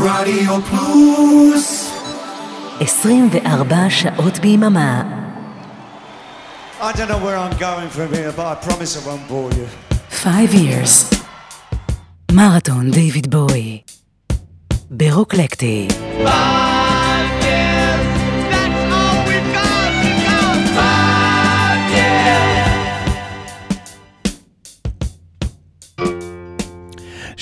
רדיו פלוס 24 שעות ביממה. I don't know where I'm going from here, but I promise I won't bore you. 5 years. מרתון דיוויד בואי. ברוקלקטי.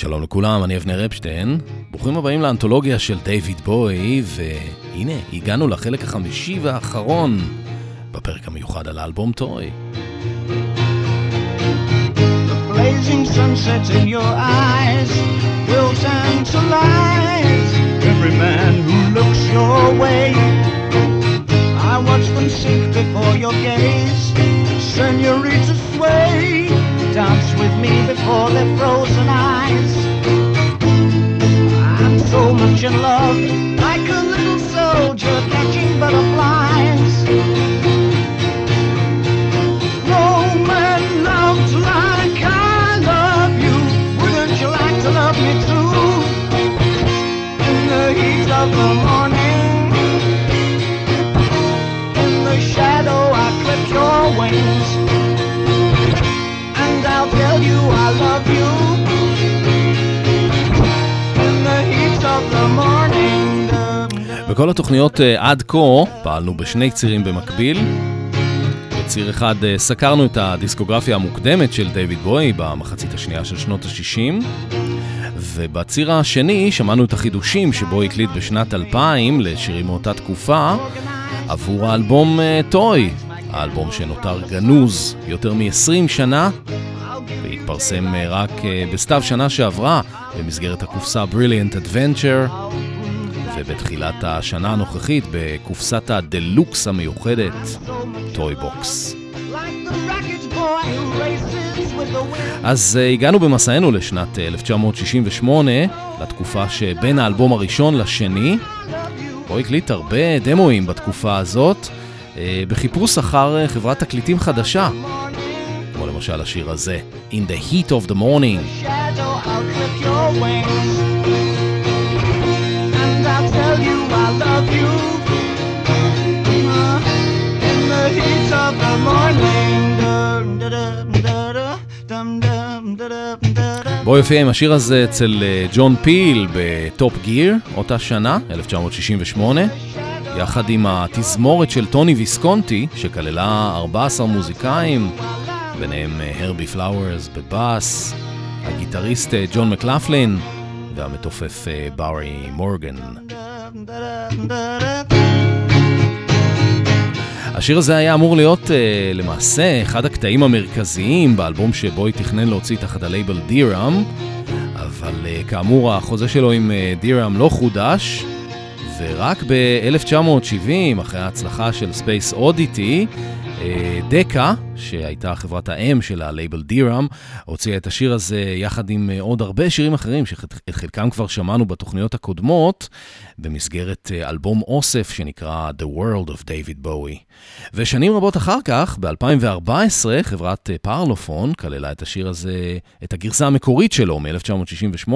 שלום לכולם, אני אבנר אפשטיין. ברוכים הבאים לאנתולוגיה של דיוויד בוי, והנה, הגענו לחלק החמישי והאחרון בפרק המיוחד על האלבום טוי. Senorita sway, dance with me before their frozen eyes. I'm so much in love, like a little soldier catching butterflies. No man loved like I love you. Wouldn't you like to love me too? In the heat of the morning, tell you I love you. In the heat of the morning. בכל התוכניות אה, עד כה פעלנו בשני צירים במקביל. בציר אחד אה, סקרנו את הדיסקוגרפיה המוקדמת של דיוויד בוי במחצית השנייה של שנות ה-60, ובציר השני שמענו את החידושים שבו הקליט בשנת 2000 לשירים מאותה תקופה עבור האלבום אה, טוי, האלבום שנותר גנוז יותר מ-20 שנה והתפרסם אה, רק אה, בסתיו שנה שעברה במסגרת הקופסה Brilliant Adventure ובתחילת השנה הנוכחית בקופסת הדלוקס המיוחדת, Toy Box. אז אה, הגענו במסענו לשנת אה, 1968, לתקופה שבין האלבום הראשון לשני. בו הקליט הרבה דמואים בתקופה הזאת, בחיפוש אחר חברת תקליטים חדשה. למשל השיר הזה, In the Heat of the Morning. Uh. בו יופיע עם השיר הזה אצל אה, ג'ון פיל בטופ גיר, אותה שנה, 1968, יחד עם התזמורת של טוני ויסקונטי, שכללה 14 מוזיקאים, ביניהם אה, הרבי פלאוורס בבאס, הגיטריסט אה, ג'ון מקלפלין והמתופף אה, בארי מורגן. השיר הזה היה אמור להיות אה, למעשה אחד הקטעים המרכזיים באלבום שבו היא תכנן להוציא תחת הלייבל Deram, אבל אה, כאמור החוזה שלו עם אה, Deram לא חודש, ורק ב-1970, אחרי ההצלחה של Space Oddity, Decca, שהייתה חברת האם של הלייבל Deram, הוציאה את השיר הזה יחד עם אה, עוד הרבה שירים אחרים, שאת חלקם כבר שמענו בתוכניות הקודמות, במסגרת אה, אלבום אוסף שנקרא The World of David Bowie. ושנים רבות אחר כך, ב-2014, חברת אה, Parlophone כללה את השיר הזה, את הגרסה המקורית שלו מ-1968,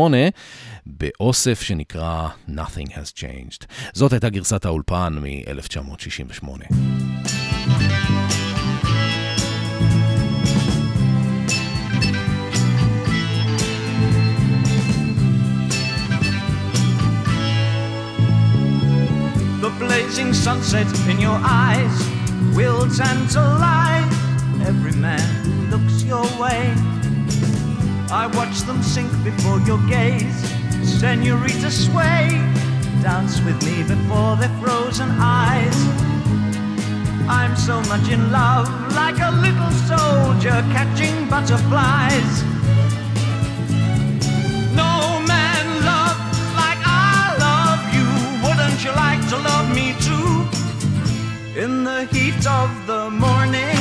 באוסף שנקרא Nothing Has Changed. זאת הייתה גרסת האולפן מ-1968. Blazing sunset in your eyes will tantalize every man who looks your way. I watch them sink before your gaze, senorita sway. Dance with me before their frozen eyes. I'm so much in love, like a little soldier catching butterflies. You like to love me too? In the heat of the morning,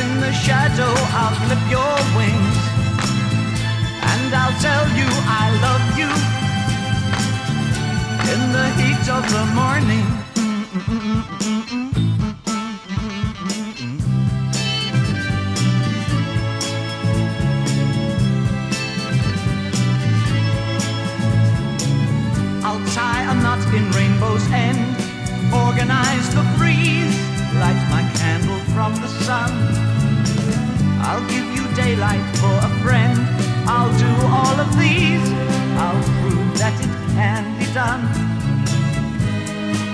in the shadow, I'll clip your wings, and I'll tell you I love you. In the heat of the morning. from the sun. I'll give you daylight for a friend. I'll do all of these. I'll prove that it can be done.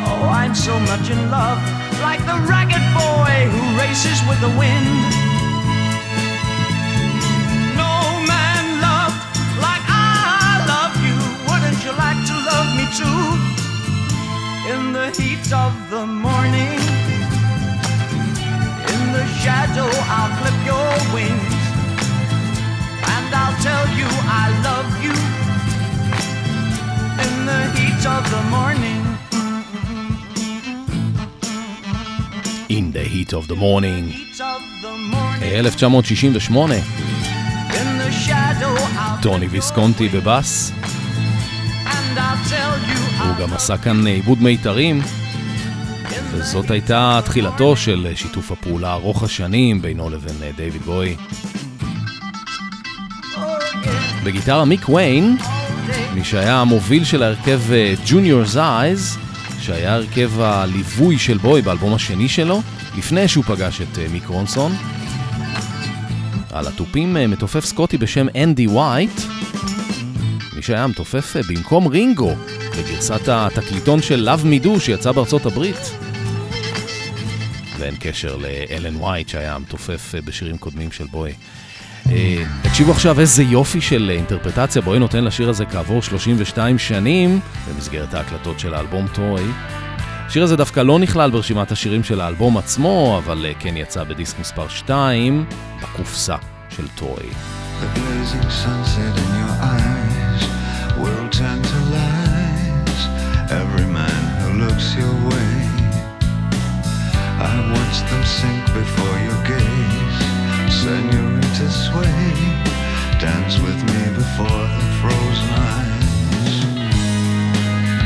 Oh, I'm so much in love, like the ragged boy who races with the wind. No man loved like I love you. Wouldn't you like to love me too? In the heat of the morning. Shadow, I'll clip your wings, and I'll tell you I love you. In the heat of the morning. In the Heat of the Morning, Heat of the morning. 1968, In the shadow, I'll טוני ויסקונטי בבאס, הוא גם עשה כאן עיבוד מיתרים, וזאת הייתה תחילתו של שיתוף הפעולה ארוך השנים בינו לבין אה, דיוויד בוי. בגיטרה מיק ויין, מי שהיה המוביל של ההרכב אה, Junior's Eyes, שהיה הרכב הליווי של בוי באלבום השני שלו, לפני שהוא פגש את אה, מיק רונסון. על התופים מתופף סקוטי בשם אנדי וייט, מי שהיה מתופף במקום רינגו בגרסת התקליטון של Love Me Do שיצא בארצות הברית. ואין קשר לאלן וייט שהיה מתופף אה, בשירים קודמים של בוי. אה, תקשיבו עכשיו איזה יופי של אה, אינטרפרטציה בואי נותן לשיר הזה כעבור 32 שנים במסגרת ההקלטות של האלבום טוי. השיר הזה דווקא לא נכלל ברשימת השירים של האלבום עצמו, אבל כן יצא בדיסק מספר 2 בקופסה של tantalize every man who looks your way. Watch them sink before your gaze, senorita sway, dance with me before the frozen eyes.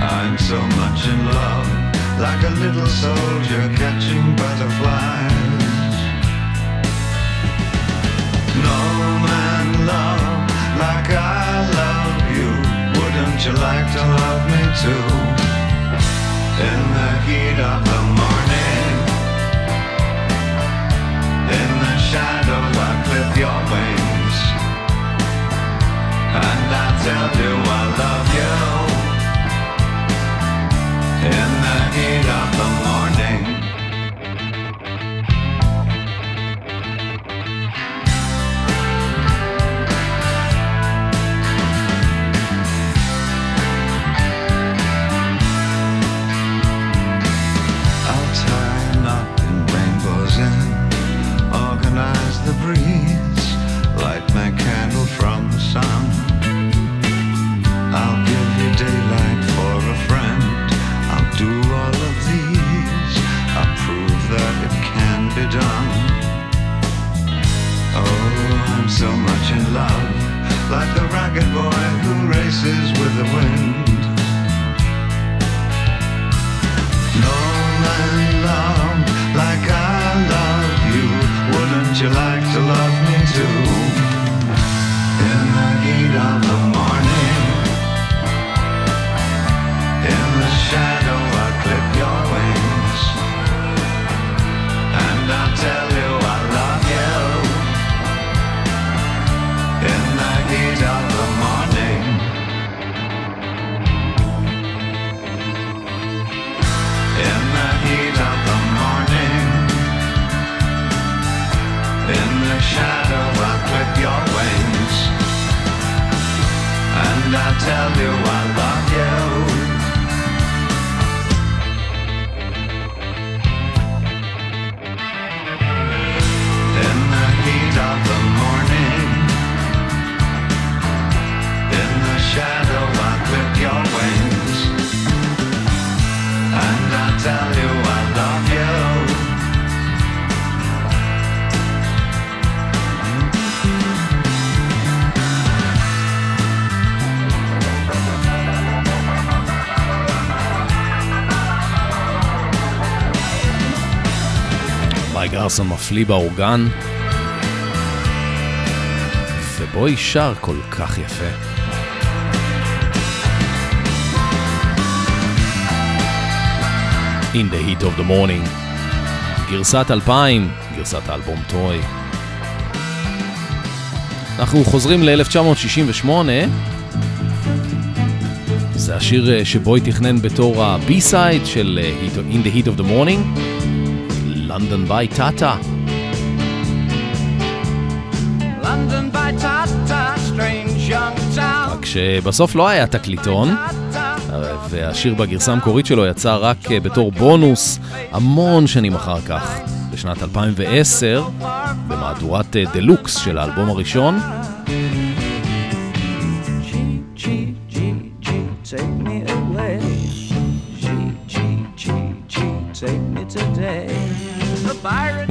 I'm so much in love, like a little soldier catching butterflies. No man love like I love you. Wouldn't you like to love me too? In the heat of the morning, in the shadows, I clip your wings, and I tell you I love you. In the heat of the morning. מייק גרסון מפליא באורגן, ובוי שר כל כך יפה. In the Heat of the Morning, גרסת 2000, גרסת האלבום טוי. אנחנו חוזרים ל-1968, זה השיר אה, שבוי תכנן בתור ה-B-side של אה, In the Heat of the Morning, London by Tata. London by Tata, strange young town. רק שבסוף לא היה תקליטון, והשיר בגרסה המקורית שלו יצא רק אה, בתור בונוס המון שנים אחר כך, בשנת 2010, במהדורת דלוקס של האלבום הראשון.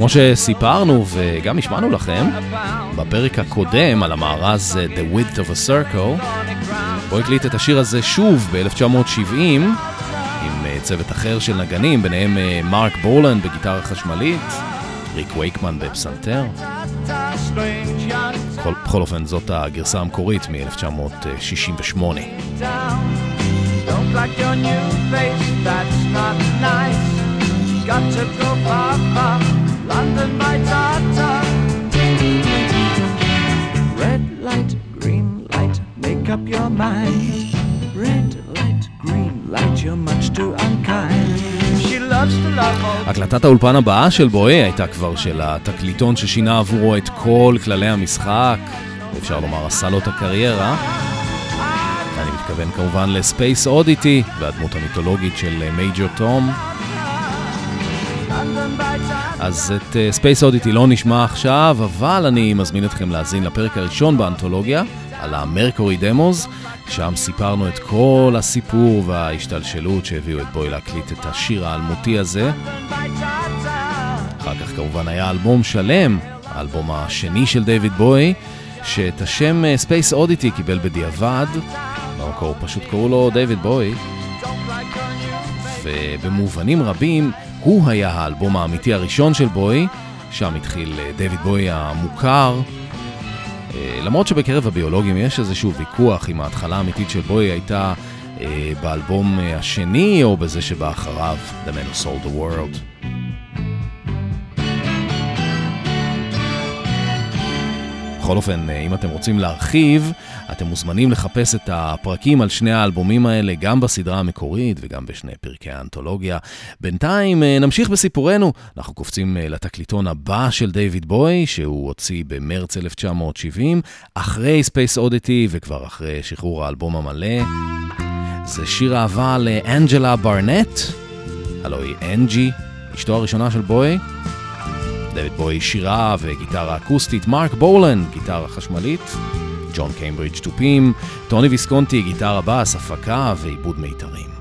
כמו שסיפרנו וגם השמענו לכם בפרק הקודם על המארז אה, The Width of a Circle, בו הקליט את השיר הזה שוב ב-1970 עם אה, צוות אחר של נגנים, ביניהם אה, מרק בורלנד בגיטרה חשמלית, ריק וייקמן בפסנתר. בכל, בכל אופן זאת הגרסה המקורית מ-1968. Don't like your new face, that's not nice. Got to go far, far, London by Tata. Red light, green light, make up your mind. Red light, green light, you're much too unkind. הקלטת האולפן הבאה של בואי הייתה כבר של התקליטון ששינה עבורו את כל כללי המשחק, אפשר לומר עשה לו את הקריירה. אני מתכוון כמובן ל Space Oddity והדמות המיתולוגית של Major Tom. אז את Space אה, Oddity לא נשמע עכשיו, אבל אני מזמין אתכם להאזין לפרק הראשון באנתולוגיה, על ה Mercury Demos, שם סיפרנו את כל הסיפור וההשתלשלות שהביאו את בוי להקליט את השיר האלמותי הזה. אחר כך כמובן היה אלבום שלם, האלבום השני של דיוויד בוי, שאת השם Space אה, Oddity קיבל בדיעבד, במקור פשוט קראו לו דיוויד בוי. ובמובנים רבים הוא היה האלבום האמיתי הראשון של בוי, שם התחיל אה, דיוויד בוי המוכר. אה, למרות שבקרב הבואילוגים יש איזשהו ויכוח אם ההתחלה האמיתית של בוי הייתה אה, באלבום השני או בזה שבא אחריו, The Man Who Sold the World. בכל אופן, אם אתם רוצים להרחיב, אתם מוזמנים לחפש את הפרקים על שני האלבומים האלה, גם בסדרה המקורית וגם בשני פרקי האנתולוגיה. בינתיים אה, נמשיך בסיפורנו, אנחנו קופצים אה, לתקליטון הבא של דיוויד בוי, שהוא הוציא במרץ 1970, אחרי Space Oddity וכבר אחרי שחרור האלבום המלא. זה שיר אהבה לאנג'לה ברנט, הלוא היא אנג'י, אשתו הראשונה של בוי. דויד בוי שירה וגיטרה אקוסטית, מרק בורלן, גיטרה חשמלית. ג'ון קיימברידג' תופים, טוני ויסקונטי, גיטרה בס, הפקה ועיבוד מיתרים.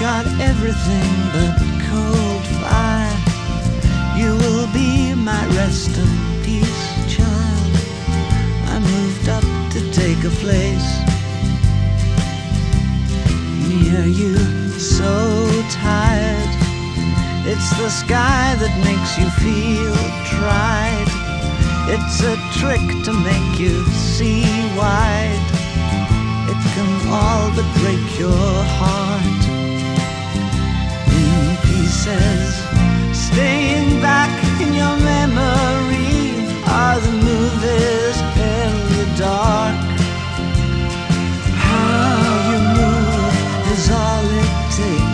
got everything but cold fire. You will be my rest in peace, child. I moved up to take a place near you, so tired it's the sky that makes you feel tried. It's a trick to make you see wide. It can all but break your heart in pieces. Staying back in your memory are the movies in the dark. How you move is all it takes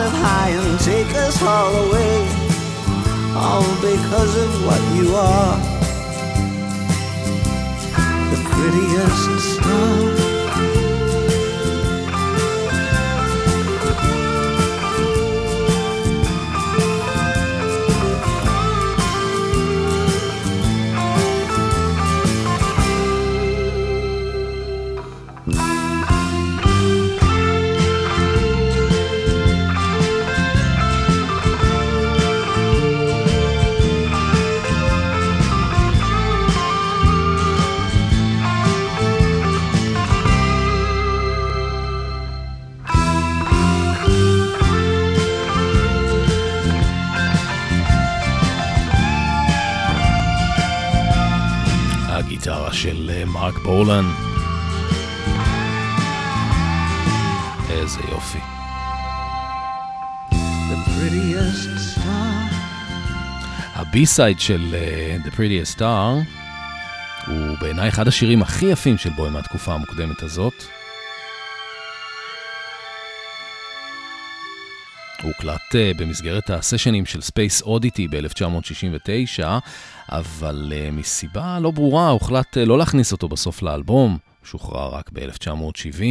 up high and take us all away, all because of what you are. The prettiest star. מרק בולן. איזה יופי. הבי-סייד של uh, The Prettiest Star הוא בעיניי אחד השירים הכי יפים של בוי מהתקופה המוקדמת הזאת. הוא הוקלט uh, במסגרת הסשנים של Space Oddity ב-1969, אבל אה, מסיבה לא ברורה הוחלט אה, לא להכניס אותו בסוף לאלבום, שוחרר רק ב-1970,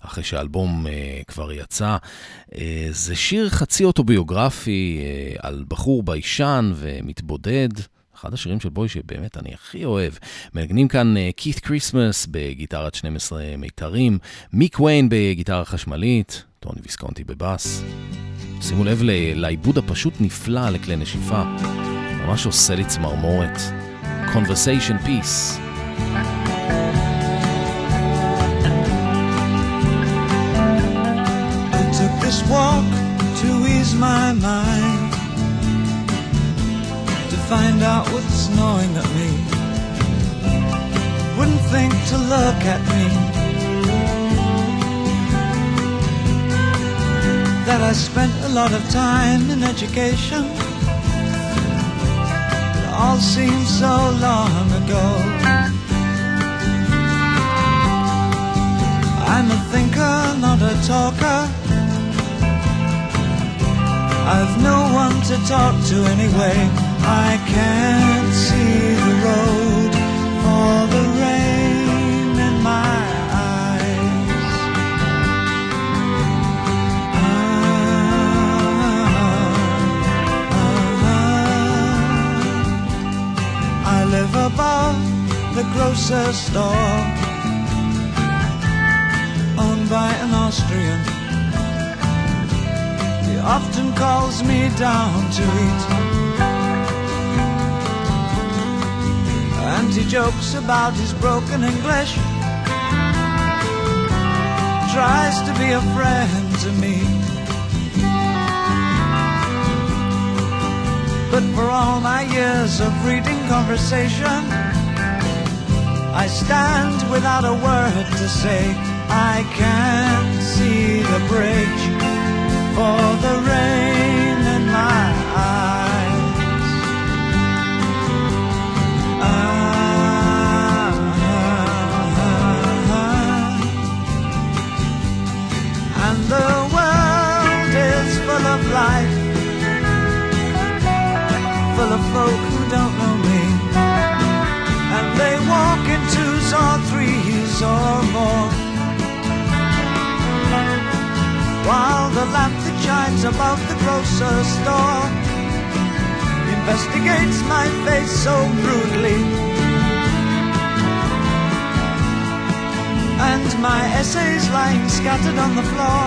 אחרי שהאלבום אה, כבר יצא. אה, זה שיר חצי אוטוביוגרפי אה, על בחור ביישן ומתבודד. אחד השירים של בוי שבאמת אני הכי אוהב. מנגנים כאן כית קריסמס בגיטרת 12 מיתרים, מיק ויין בגיטרה חשמלית, טוני ויסקונטי בבאס. שימו לב לעיבוד הפשוט נפלא לכלי נשיפה, ממש עושה לי צמרמורת. Conversation Peace. this walk to ease my mind to find out what's gnawing at me wouldn't think to look at me that I spent a lot of time in education. It all seems so long ago. I'm a thinker, not a talker. I've no one to talk to anyway. I can't see the road the grocer's store, owned by an Austrian. He often calls me down to eat. And he jokes about his broken English. Tries to be a friend to me. But for all my years of reading conversation, I stand without a word to say. I can't see the bridge for the rain in my eyes. Ah, and the world is full of life, full of folk who don't know me, and they walk in twos or threes or more. While the lamp that shines above the grocer's store investigates my face so brutally, and my essays lying scattered on the floor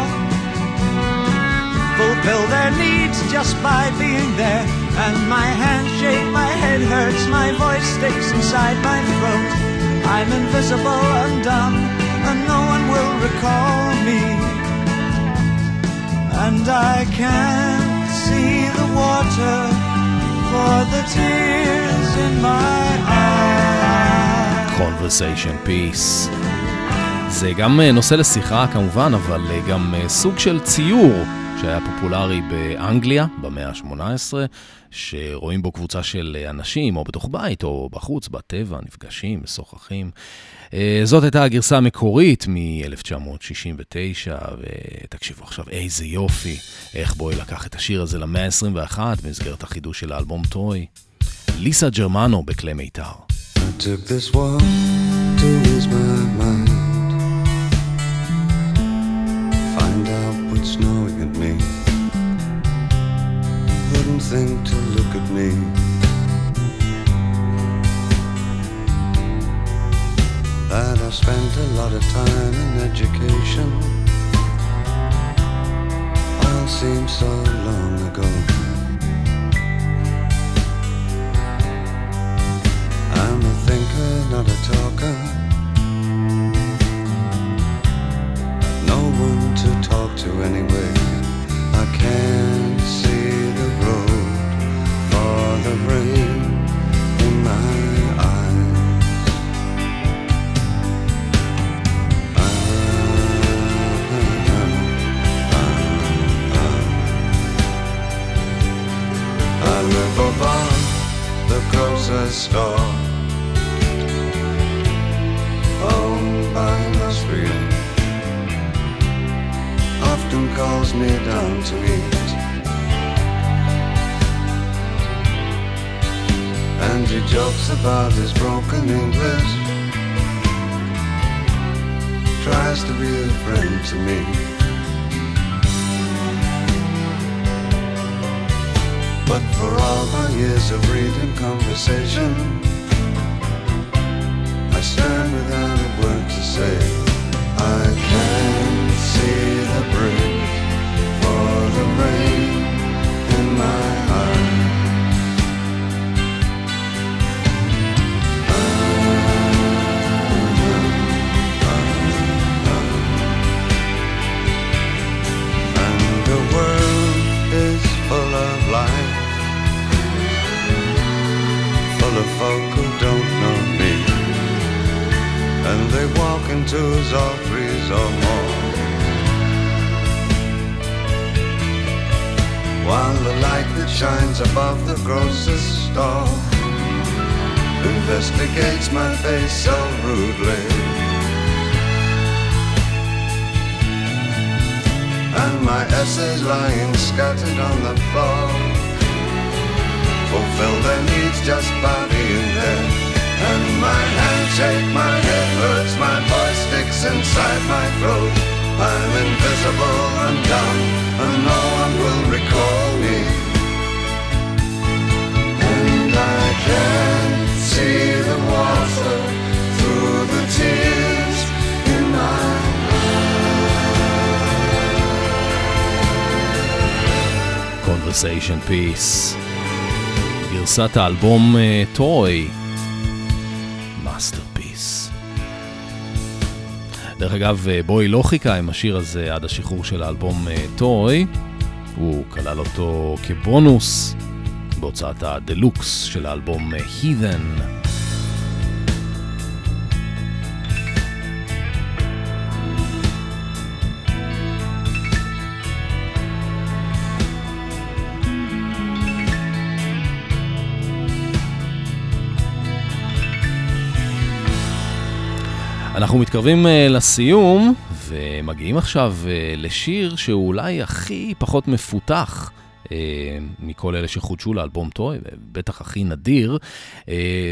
fulfill their needs just by being there. And my hands shake, my head hurts, my voice sticks inside my throat. I'm invisible and dumb, and no one will recall me and I can't see the water for the tears in my eyes. Conversation Peace. זה גם נושא לשיחה כמובן, אבל גם סוג של ציור שהיה פופולרי באנגליה במאה ה-18, שרואים בו קבוצה של אנשים, או בתוך בית, או בחוץ, בטבע, נפגשים, משוחחים. זאת הייתה הגרסה המקורית מ-1969, ותקשיבו עכשיו איזה יופי, איך בואי לקח את השיר הזה למאה ה-21 במסגרת החידוש של האלבום טוי. ליסה ג'רמנו בכלי מיתר. Took this to look at me. That I spent a lot of time in education. All seems so long ago. I'm a thinker, not a talker. No one to talk to anyway. I can't a star. Oh, by Austria. Often calls me down to eat. And he jokes about his broken English. Tries to be a friend to me. All my years of reading conversation, I stand without a word to say. I can't see the bridge in twos or threes or more. While the light that shines above the grocer's store investigates my face so rudely. and my essays lying scattered on the floor fulfill their needs just by being there. And my hands shake, my head hurts, my voice sticks inside my throat. I'm invisible and dumb, and no one will recall me. And I can see the water through the tears in my Conversation Piece. גרסת האלבום טוי. מאסטרפיס. דרך אגב, אה, בוי לא חיכה עם השיר הזה עד השחרור של האלבום Toy. הוא כלל אותו כבונוס בהוצאת הדלוקס של האלבום Heathen. אנחנו מתקרבים אה, לסיום, ומגיעים עכשיו אה, לשיר שהוא אולי הכי פחות מפותח. אה, מכל אלה שחודשו לאלבום Toy, ובטח הכי נדיר. אה,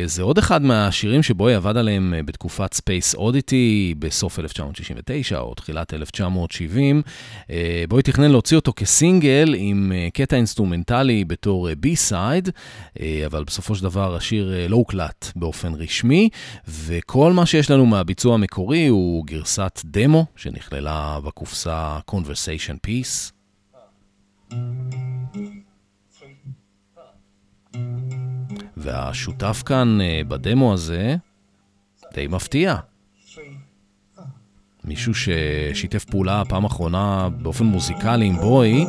זה עוד אחד מהשירים שבוי עבד עליהם אה, בתקופת Space Oddity בסוף 1969 או תחילת 1970. אה, בוי תכנן להוציא אותו כסינגל עם קטע אינסטרומנטלי בתור אה, אבל בסופו של דבר השיר לא הוקלט באופן רשמי, וכל מה שיש לנו מהביצוע המקורי הוא גרסת דמו שנכללה בקופסה Conversation Piece. והשותף כאן uh, בדמו הזה די מפתיע. מישהו ששיתף פעולה פעם אחרונה באופן מוזיקלי עם בוי,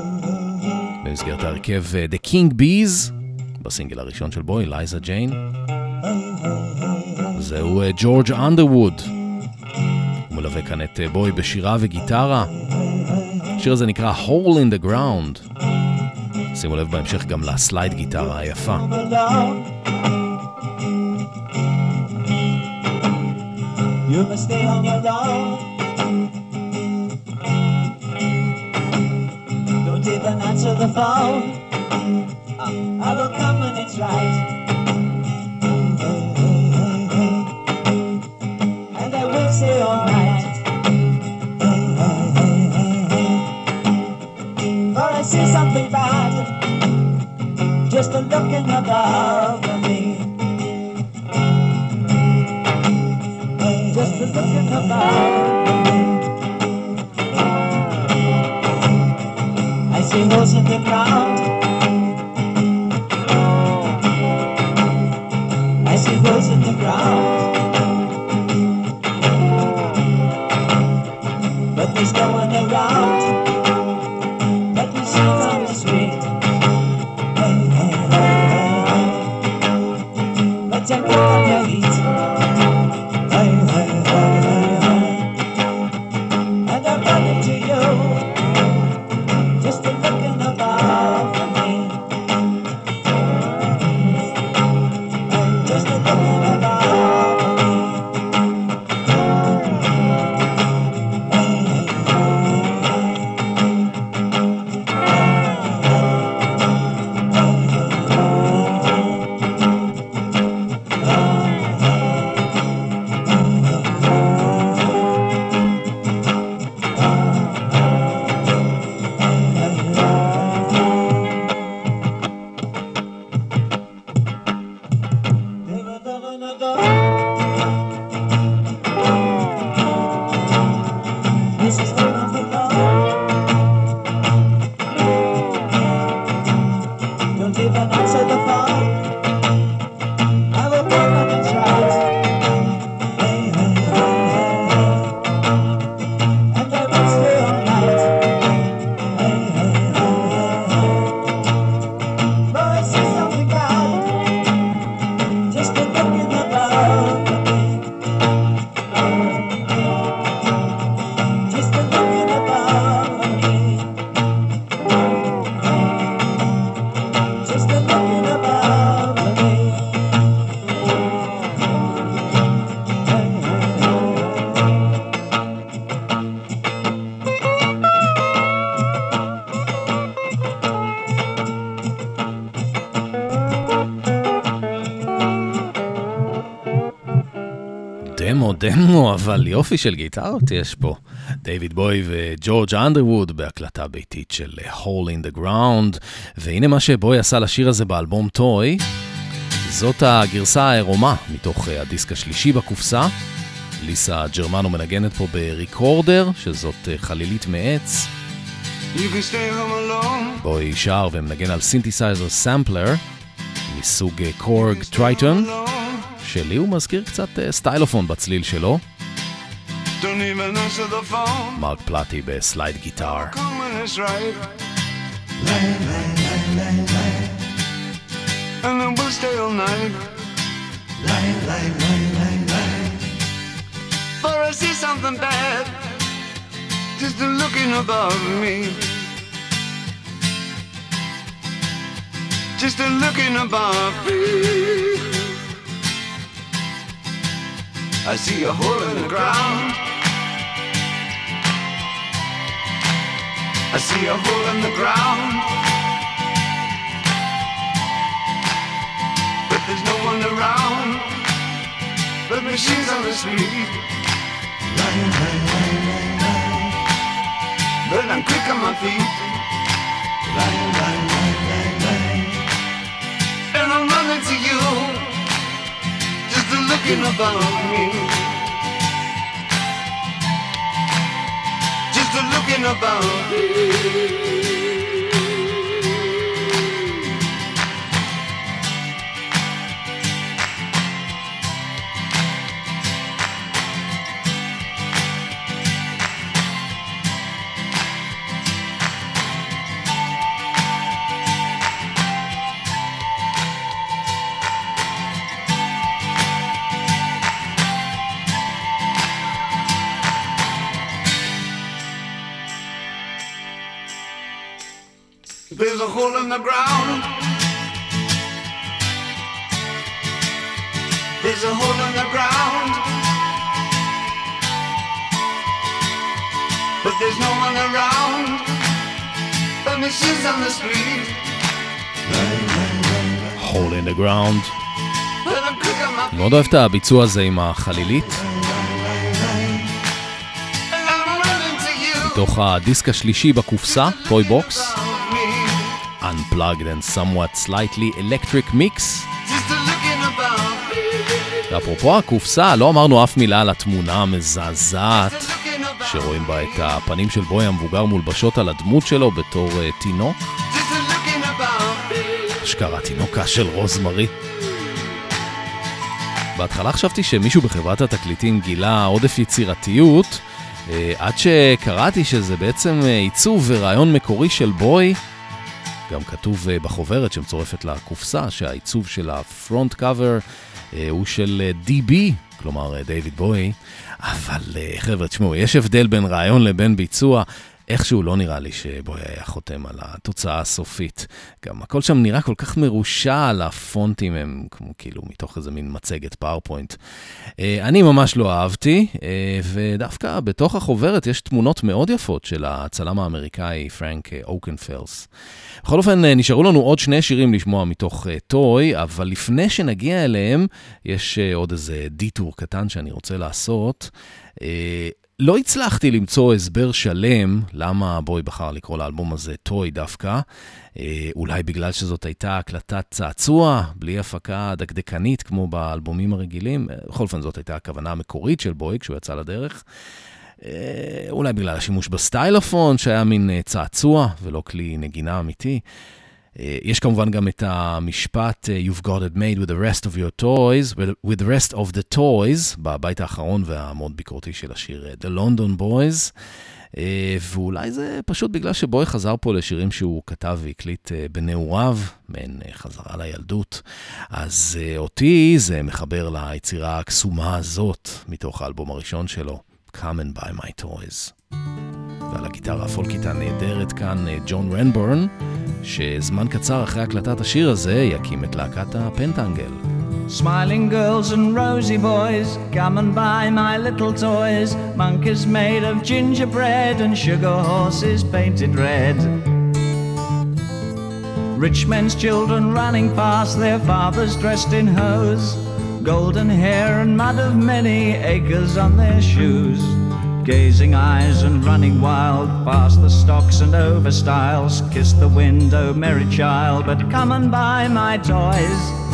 במסגרת ההרכב uh, The King Bees, בסינגל הראשון של בוי, לייזה ג'יין. זהו ג'ורג' uh, אנדרווד. הוא מלווה כאן את בוי בשירה וגיטרה. השיר הזה נקרא Hole in the Ground. שימו לב בהמשך גם לסלייד גיטרה היפה. You must stay on your own. Don't even answer the phone. I will come when it's right. And I will stay all night. For I see something bad. looking above me. Just a looking about me. I see those. דמו אבל יופי של גיטרות יש פה. דייוויד בוי וג'ורג' אנדרווד בהקלטה ביתית של Hole in the Ground, והנה מה שבוי עשה לשיר הזה באלבום Toy. זאת הגרסה העירומה מתוך הדיסק השלישי בקופסה. ליסה ג'רמנו מנגנת פה ב recorder, שזאת אה, חלילית מעץ. בוי שר ומנגן על סינתסייזר סמפלר מסוג Korg אה, Triton. שלי הוא מזכיר קצת סטיילופון בצליל שלו. מרק פלטי בסלייד גיטר. And then we'll stay all night. Lie, lie, lie, lie, lie. For I see something bad, just looking above me. Just looking above me. I see a hole in the ground. I see a hole in the ground. But there's no one around. The machines the street. Lying, lying, lying, lying, lying. But I'm quick on my feet. Lying, lying, lying, lying, lying. And I'm running to you looking above me. Just a looking about me. The ground. There's a hole in the ground. But there's no one around. The machine's on the street. hole in the ground. מאוד אוהב את הביצוע הזה עם החלילית. מתוך הדיסק השלישי בקופסה, Toy Box. Unplugged and somewhat slightly electric mix. ואפרופו הקופסה, לא אמרנו אף מילה על התמונה המזעזעת שרואים בה את הפנים של בוי המבוגר מולבשות על הדמות שלו בתור אה, תינוק. אשכרה תינוקו של רוזמרי. בהתחלה חשבתי שמישהו בחברת התקליטים גילה עודף יצירתיות, uh, עד שקראתי שזה בעצם uh, עיצוב ורעיון מקורי של בוי. גם כתוב אה, בחוברת שמצורפת לקופסה שהעיצוב של ה front cover אה, הוא של DB, אה, כלומר דייוויד בוי, אבל חבר'ה, תשמעו, יש הבדל בין רעיון לבין ביצוע. איכשהו לא נראה לי שבוי היה חותם על התוצאה הסופית. גם הכל שם נראה כל כך מרושע, הפונטים הם כמו כאילו מתוך איזה מין מצגת PowerPoint. אני ממש לא אהבתי, ודווקא בתוך החוברת יש תמונות מאוד יפות של הצלם האמריקאי פרנק אוקנפלס. בכל אופן, אה, נשארו לנו עוד שני שירים לשמוע מתוך Toy, אבל לפני שנגיע אליהם, יש עוד איזה detour קטן שאני רוצה לעשות. לא הצלחתי למצוא הסבר שלם למה בוי בחר לקרוא לאלבום הזה Toy דווקא. אה, אולי בגלל שזאת הייתה הקלטת צעצוע, בלי הפקה דקדקנית כמו באלבומים הרגילים. בכל אופן, זאת הייתה הכוונה המקורית של בוי כשהוא יצא לדרך. אה, אולי בגלל השימוש בסטיילופון, שהיה מין אה, צעצוע ולא כלי נגינה אמיתי. אה, יש כמובן גם את המשפט You've got it made with the rest of your toys, with the rest of the toys, בבית האחרון והמאוד ביקורתי של השיר The London Boys. ואולי זה פשוט בגלל שבוי חזר פה לשירים שהוא כתב והקליט בנעוריו, מעין חזרה לילדות. אז אותי זה מחבר ליצירה הקסומה הזאת מתוך האלבום הראשון שלו. Come and buy my toys. ועל הגיטרה הפולקית הנהדרת כאן ג'ון רנבורן, שזמן קצר אחרי הקלטת השיר הזה יקים את להקת הפנטאנגל. Smiling girls and rosy boys, come and buy my little toys. Monkeys made of gingerbread and sugar horses painted red. Rich men's children running past their fathers dressed in hose. golden hair and mud of many acres on their shoes. Gazing eyes and running wild past the stocks and over stiles. Kiss the window, merry child, but come and buy my toys.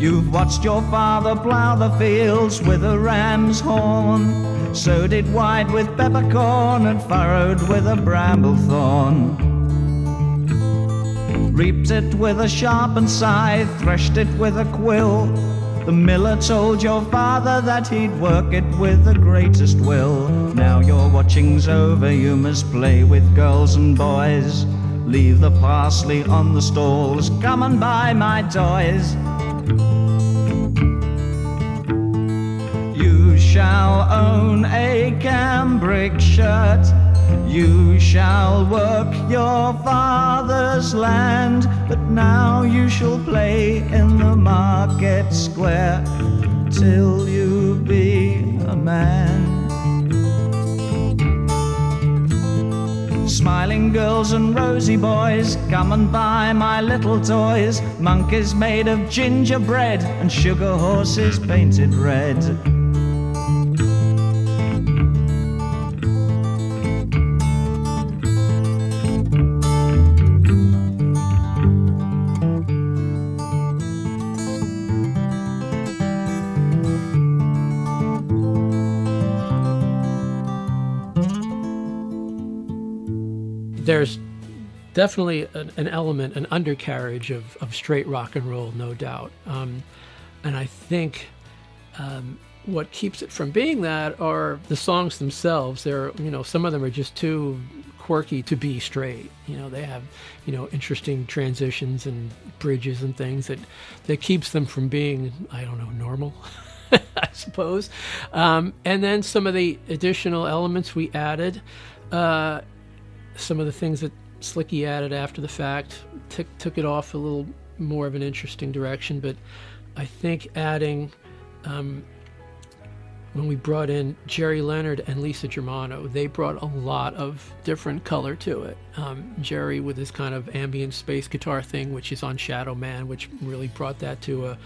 You've watched your father plough the fields with a ram's horn, sowed it wide with peppercorn and furrowed with a bramble thorn. Reaped it with a sharpened scythe, threshed it with a quill. The miller told your father that he'd work it with the greatest will. Now your watching's over, you must play with girls and boys. Leave the parsley on the stalls, come and buy my toys. You shall own a cambric shirt. You shall work your father's land, but now you shall play in the market square till you be a man. Smiling girls and rosy boys, come and buy my little toys. Monkeys made of gingerbread and sugar horses painted red. Definitely an, an, element, an undercarriage of, of straight rock and roll, no doubt. Um, and I think um, what keeps it from being that are the songs themselves. They're, you know, some of them are just too quirky to be straight. You know, they have, you know, interesting transitions and bridges and things that that keeps them from being, I don't know, normal. I suppose. Um, and then some of the additional elements we added. Uh, some of the things that Slicky added after the fact took took it off a little more of an interesting direction. But I think adding um, when we brought in Jerry Leonard and Lisa Germano, they brought a lot of different color to it. Um, Jerry with his kind of ambient space guitar thing, which is on Shadow Man, which really brought that to a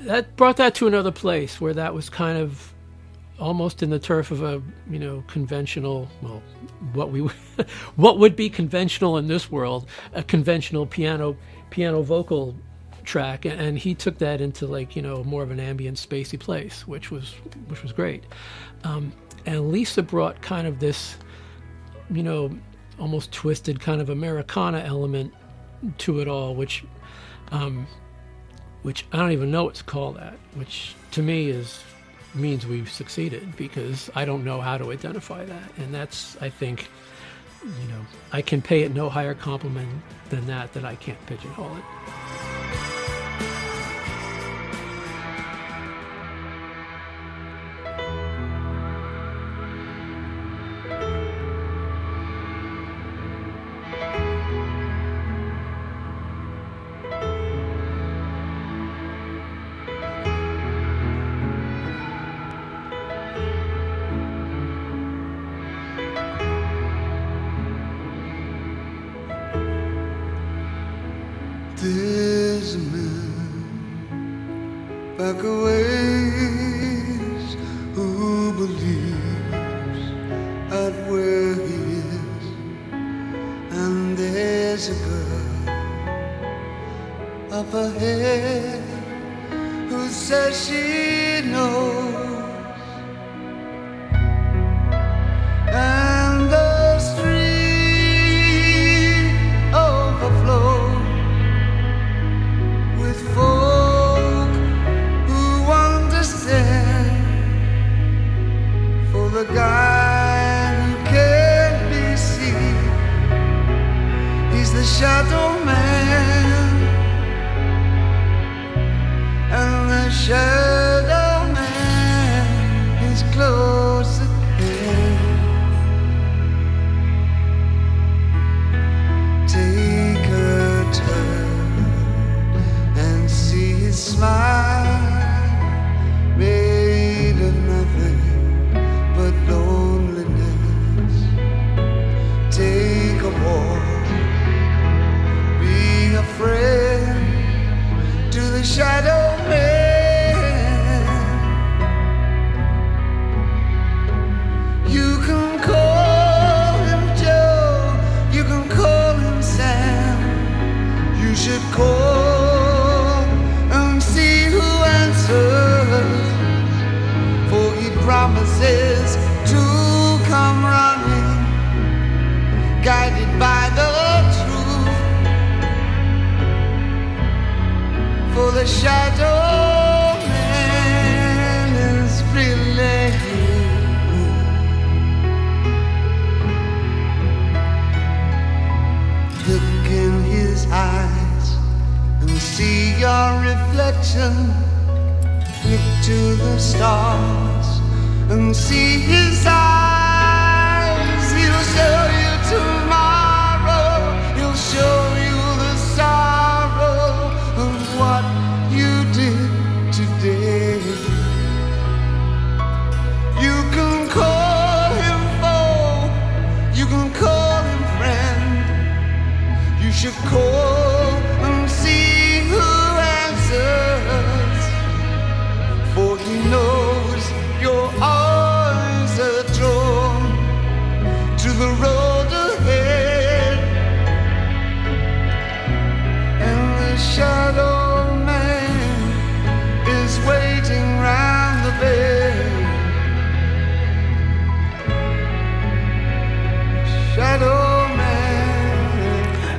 that brought that to another place where that was kind of almost in the turf of a you know conventional well what we what would be conventional in this world a conventional piano piano vocal track. And he took that into like you know more of an ambient spacey place which was which was great. Um, and lisa brought kind of this you know almost twisted kind of americana element to it all which um, which i don't even know what to call that which to me is means we've succeeded because I don't know how to identify that. And that's, I think, you know, I can pay it no higher compliment than that, that I can't pigeonhole it.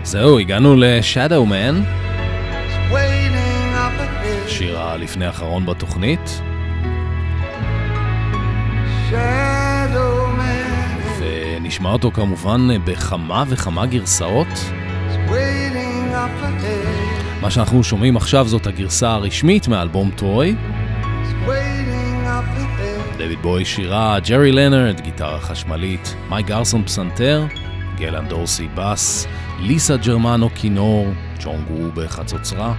זהו, הגענו up ahead. שיר הלפני האחרון בתוכנית, ונשמע אותו כמובן בכמה וכמה גרסאות. מה שאנחנו שומעים עכשיו זאת הגרסה הרשמית מאלבום טוי. דויד בוי שירה, ג'רי לנרד, גיטרה חשמלית, מייק גרסון פסנתר, גלן דורסי בס, ליסה ג'רמנו כינור, ג'ון גרו בחצוצרה.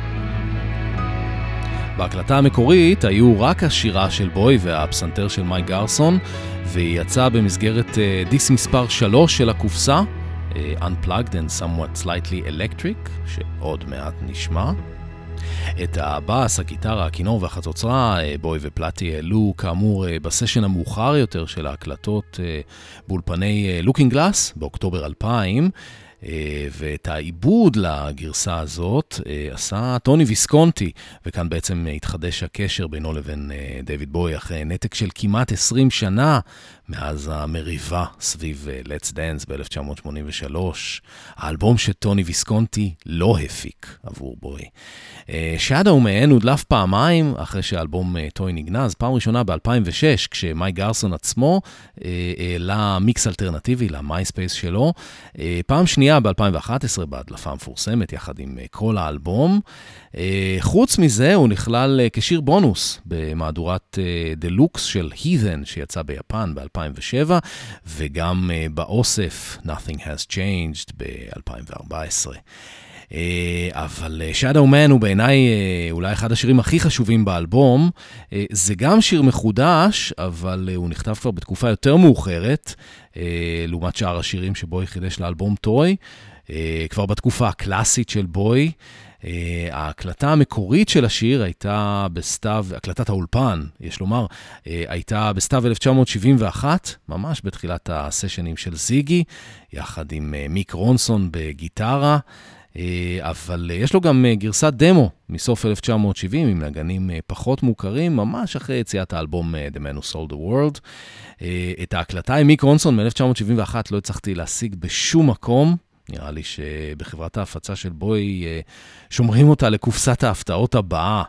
בהקלטה המקורית היו רק השירה של בוי והפסנתר של מייק גרסון, והיא יצאה במסגרת אה, דיס מספר 3 של הקופסה, אה, Unplugged and Somewhat Slightly Electric, שעוד מעט נשמע. את הבאס, הגיטרה, הכינור והחצוצרה, אה, בוי ופלטי העלו כאמור אה, בסשן המאוחר יותר של ההקלטות אה, באולפני Looking Glass באוקטובר 2000. אה, ואת העיבוד לגרסה הזאת אה, עשה טוני ויסקונטי, וכאן בעצם התחדש הקשר בינו לבין אה, דיוויד בוי אחרי נתק של כמעט 20 שנה מאז המריבה סביב Let's Dance ב-1983, האלבום שטוני ויסקונטי לא הפיק עבור בוי. Shadow Man הודלף פעמיים אחרי שהאלבום Toy נגנז, פעם ראשונה ב-2006, כשמייק גרסון עצמו העלה מיקס אלטרנטיבי ל MySpace שלו, פעם שנייה ב-2011 בהדלפה המפורסמת יחד עם אה, כל האלבום. אה, חוץ מזה הוא נכלל אה, כשיר בונוס במהדורת דלוקס של Heathen שיצא ביפן ב-2007, וגם באוסף Nothing Has Changed ב-2014. אה, אבל אה, Shadow Man הוא בעיניי אה, אולי אחד השירים הכי חשובים באלבום. זה גם שיר מחודש, אבל הוא נכתב כבר בתקופה יותר מאוחרת, לעומת שאר השירים שבוי חידש לאלבום טוי. כבר בתקופה הקלאסית של בוי. Uh, ההקלטה המקורית של השיר הייתה בסתיו, הקלטת האולפן, יש לומר, uh, הייתה בסתיו 1971, ממש בתחילת הסשנים של זיגי, יחד עם uh, מיק רונסון בגיטרה. אבל uh, יש לו גם uh, גרסת דמו מסוף 1970 עם נגנים פחות מוכרים, ממש אחרי יציאת האלבום The Man Who Sold the World. את ההקלטה עם מיק רונסון מ-1971 לא הצלחתי להשיג בשום מקום. נראה לי שבחברת ההפצה של בוי אה, שומרים אותה לקופסת ההפתעות הבאה.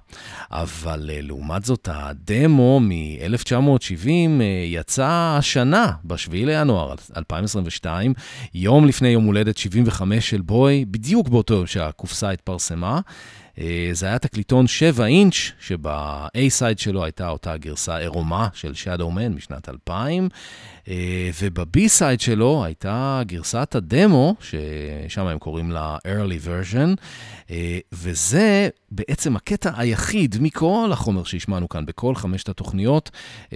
אבל אה, לעומת זאת, הדמו מ-1970 אה, יצא השנה, ב-7 לינואר 2022, יום לפני יום הולדת 75 של בוי, בדיוק באותו יום שהקופסה התפרסמה. זה היה תקליטון 7 אינץ', שב-A-סייד שלו הייתה אותה גרסה עירומה של Shadow Man משנת 2000, וב-B-סייד שלו הייתה גרסת הדמו, ששם הם קוראים לה early version, וזה בעצם הקטע היחיד מכל החומר שהשמענו כאן בכל חמשת התוכניות,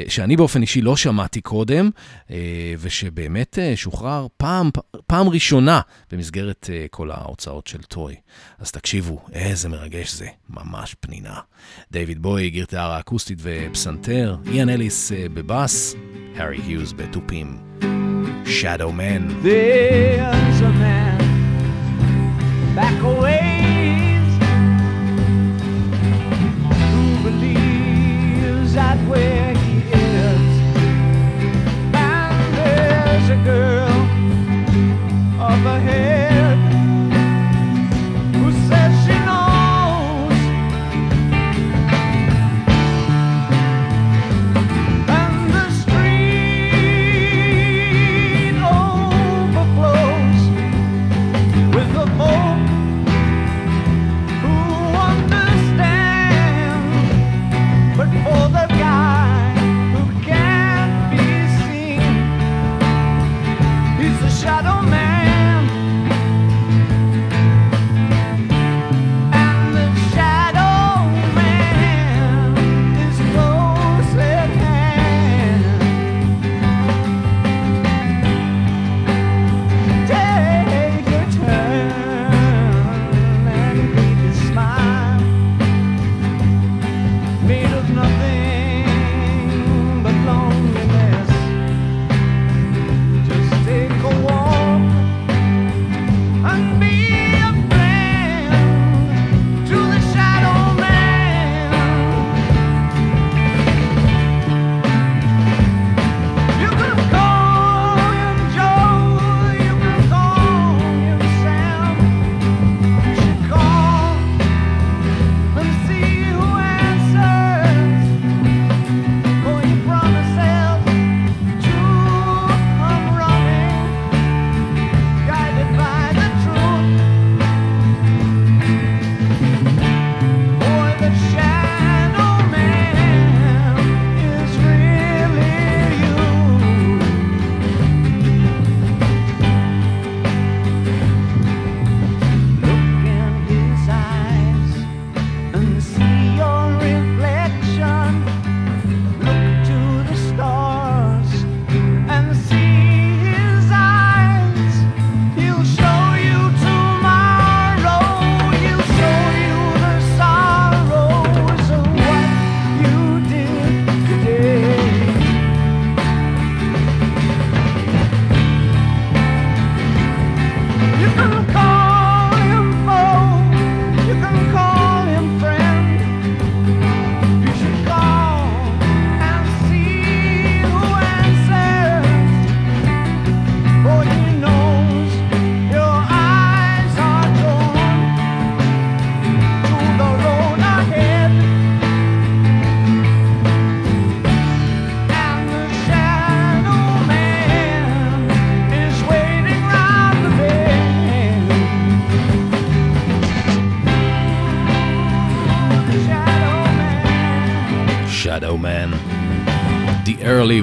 שאני באופן אישי לא שמעתי קודם, ושבאמת שוחרר פעם, פעם ראשונה במסגרת כל ההוצאות של טוי. אז תקשיבו, איזה מרגש זה, ממש פנינה. דיוויד בוי, גיטרה אקוסטית ופסנתר, איאן אליס בבאס, הארי היוז בתופים. Shadow Man. There's a man back a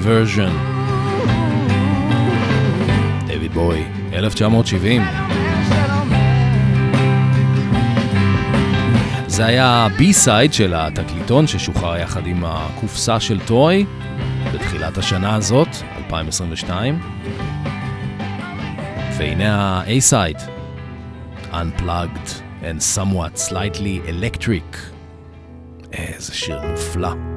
Version. דויד בוי, 1970. זה היה בי-סייד של התקליטון ששוחרר יחד עם הקופסה של טוי בתחילת השנה הזאת, 2022. והנה ה-A-side, Unplugged and somewhat slightly electric. איזה שיר מופלא.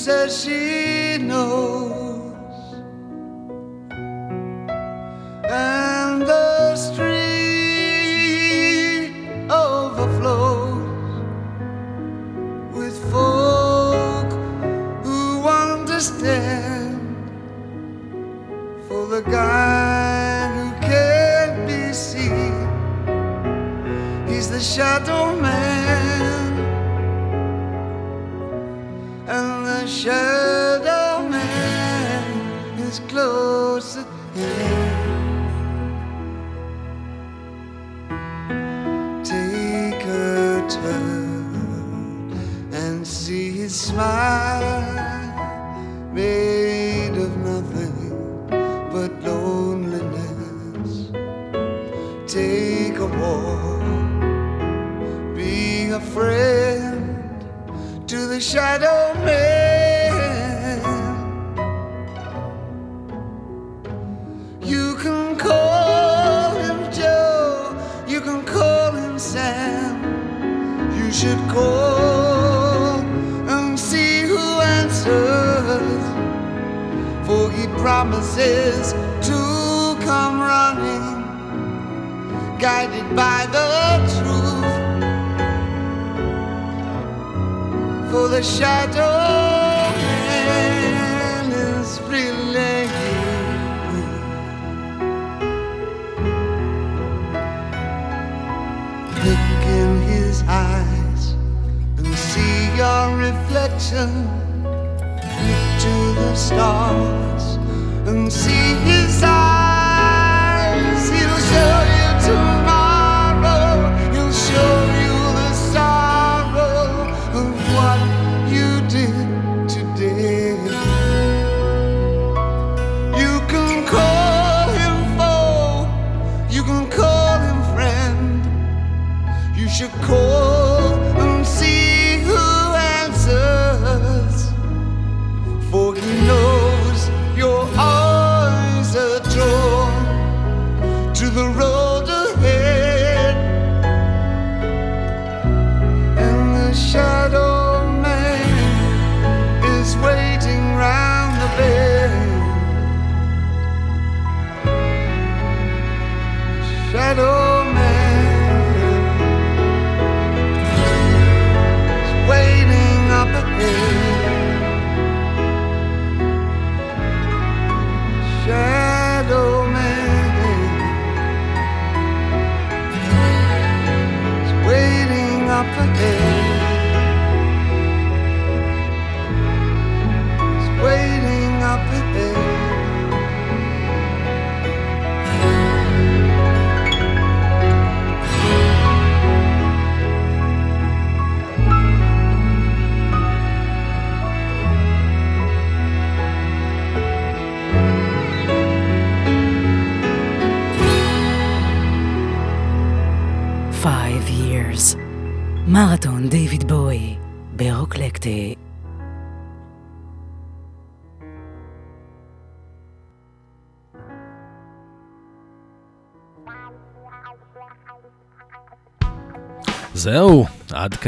says she knows.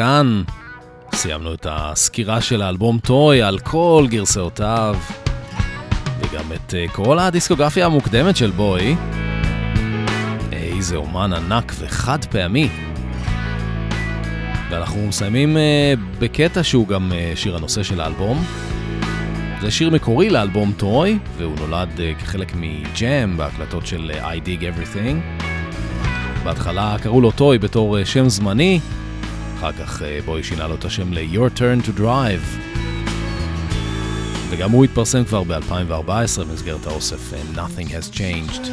כאן. סיימנו את הסקירה של האלבום טוי על כל גרסאותיו, וגם את אה, כל הדיסקוגרפיה המוקדמת של בוי. איזה אומן ענק וחד פעמי. ואנחנו מסיימים uh, בקטע שהוא גם uh, שיר הנושא של האלבום. זה שיר מקורי לאלבום טרוי, והוא נולד כחלק מג'אם בהקלטות של I Dig Everything. בהתחלה קראו לו טוי בתור שם זמני, אחר כך uh, בוי שינה לו את השם ל-Your Turn to Drive. וגם הוא התפרסם כבר ב-2014 במסגרת האוסף Nothing Has Changed.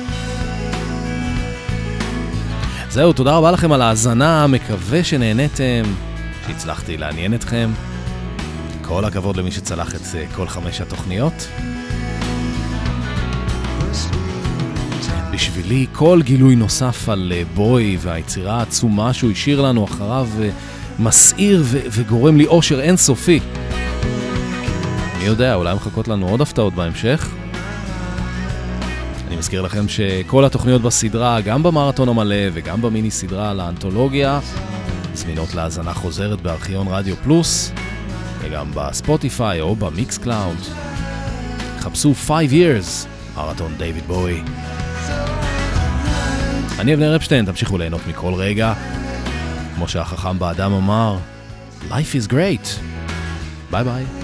זהו, תודה רבה לכם על ההאזנה, מקווה שנהניתם, שהצלחתי לעניין אתכם. כל הכבוד למי שצלח את אה, כל חמש התוכניות. בשבילי כל גילוי נוסף על אה, בוי והיצירה העצומה שהוא השאיר לנו אחריו אה, מסעיר ו- וגורם לי אושר אינסופי. מי יודע, אולי מחכות לנו עוד הפתעות בהמשך. אני מזכיר לכם שכל התוכניות בסדרה, גם במרתון המלא וגם במיני סדרה על האנתולוגיה, זמינות להאזנה חוזרת בארכיון רדיו פלוס, וגם ב Spotify או ב Mixcloud. חפשו 5 years, מרתון דיוויד בואי. אני אבנר אפשטיין, תמשיכו ליהנות מכל רגע. כמו שהחכם באדם אמר, Life is great. ביי ביי.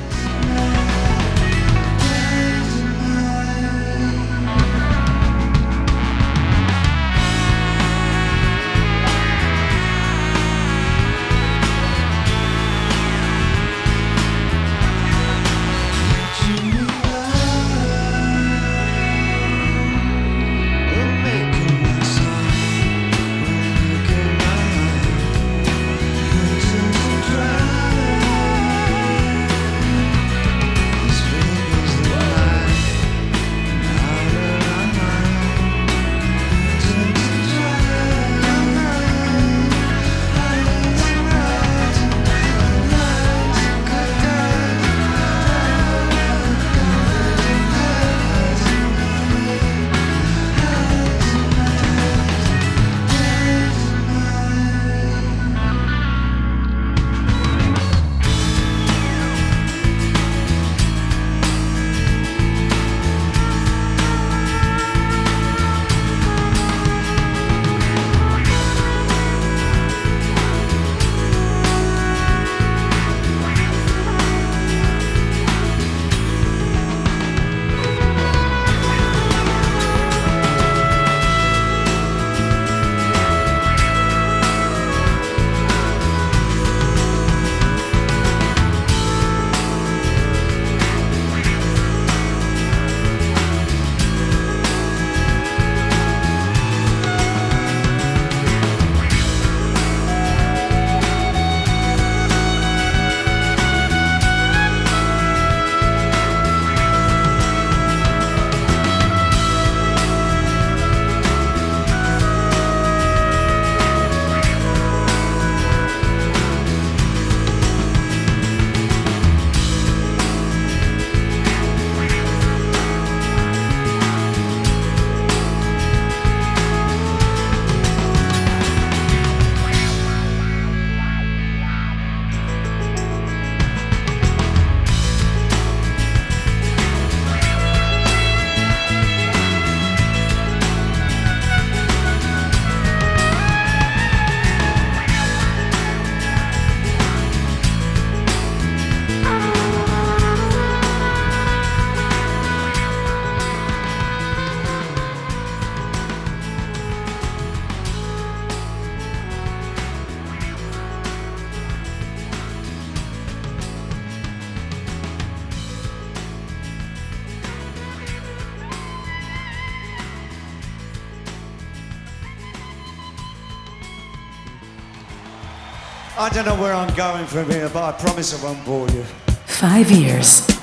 I don't know where I'm going from here, but I promise I won't bore you. Five years.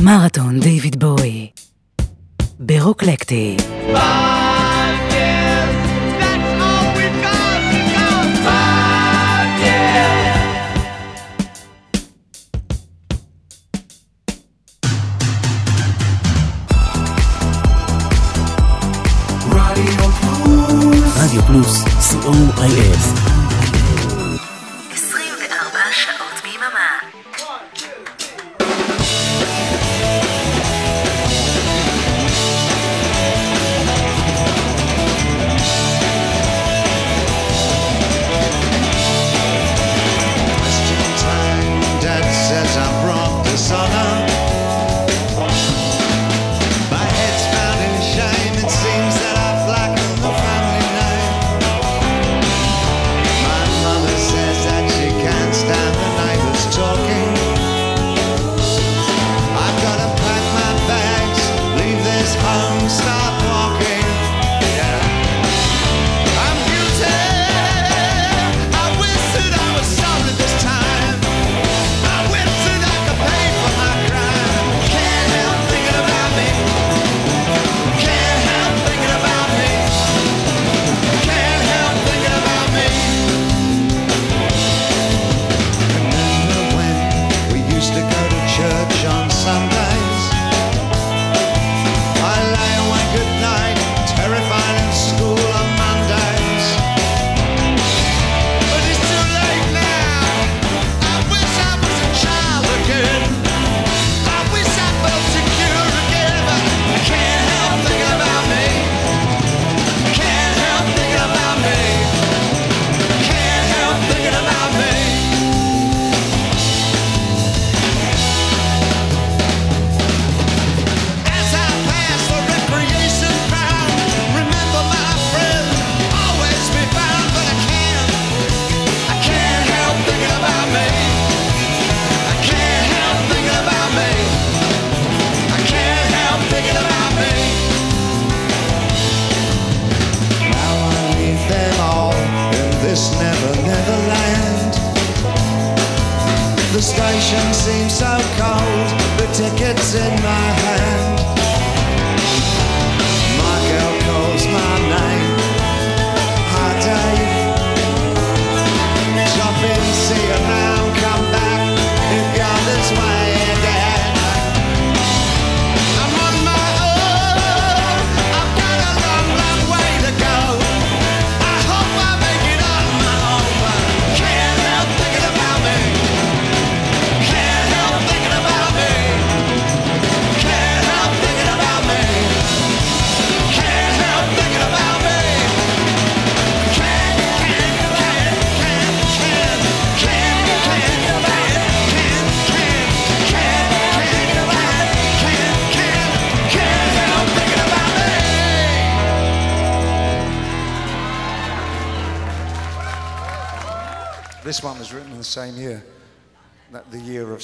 מרתון דיוויד בואי. ברוקלקטי. רדיו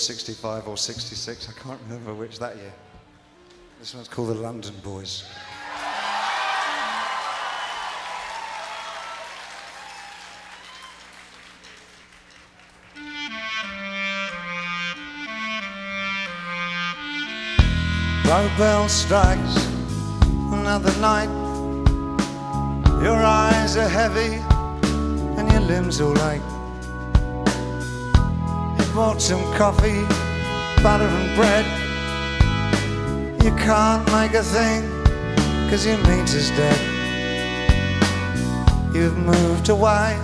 65 or 66. I can't remember which that year. This one's called The London Boys. Road bell strikes another night. Your eyes are heavy and your limbs all ache. Bought some coffee, butter and bread. You can't make a thing, cause your meat is dead. You've moved away.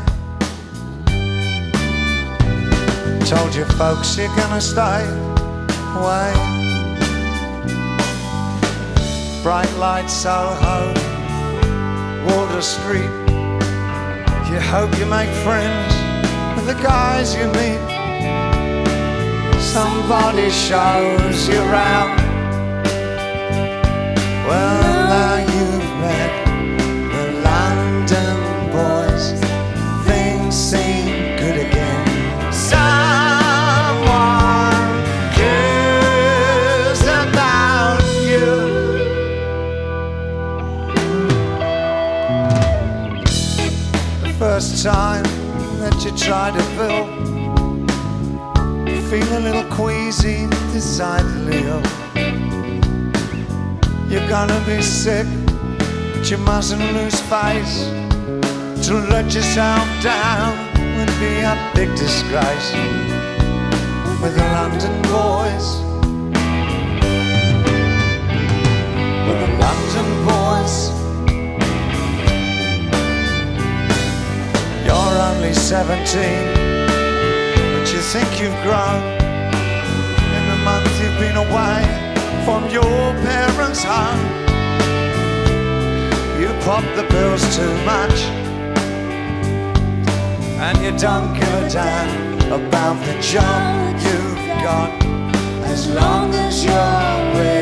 Told your folks you're gonna stay away. Bright light Soho, Water Street. You hope you make friends with the guys you meet. Somebody shows you round. Well, now you've met the London boys. Things seem good again. Someone cares about you. The first time that you try to feel a little queasy, decidedly ill. You're gonna be sick, but you mustn't lose face. To let yourself down would be a big disgrace. With the London boys, with the London boys. You're only 17, but you think you've grown. In the month you've been away from your parents' home, you pop the pills too much, and you don't give a damn about the job you've got. As long as you're with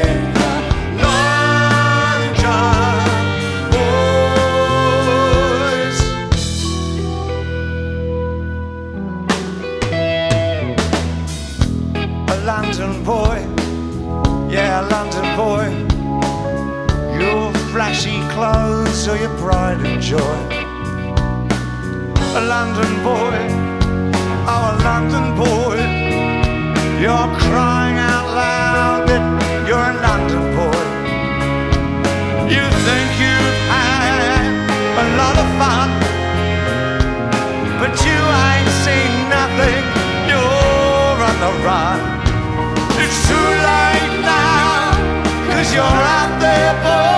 flashy clothes are your pride and joy. A London boy, oh, a London boy. You're crying out loud that you're a London boy. You think you've had a lot of fun, but you ain't seen nothing. You're on the run. It's too late now, cause you're out there, boy.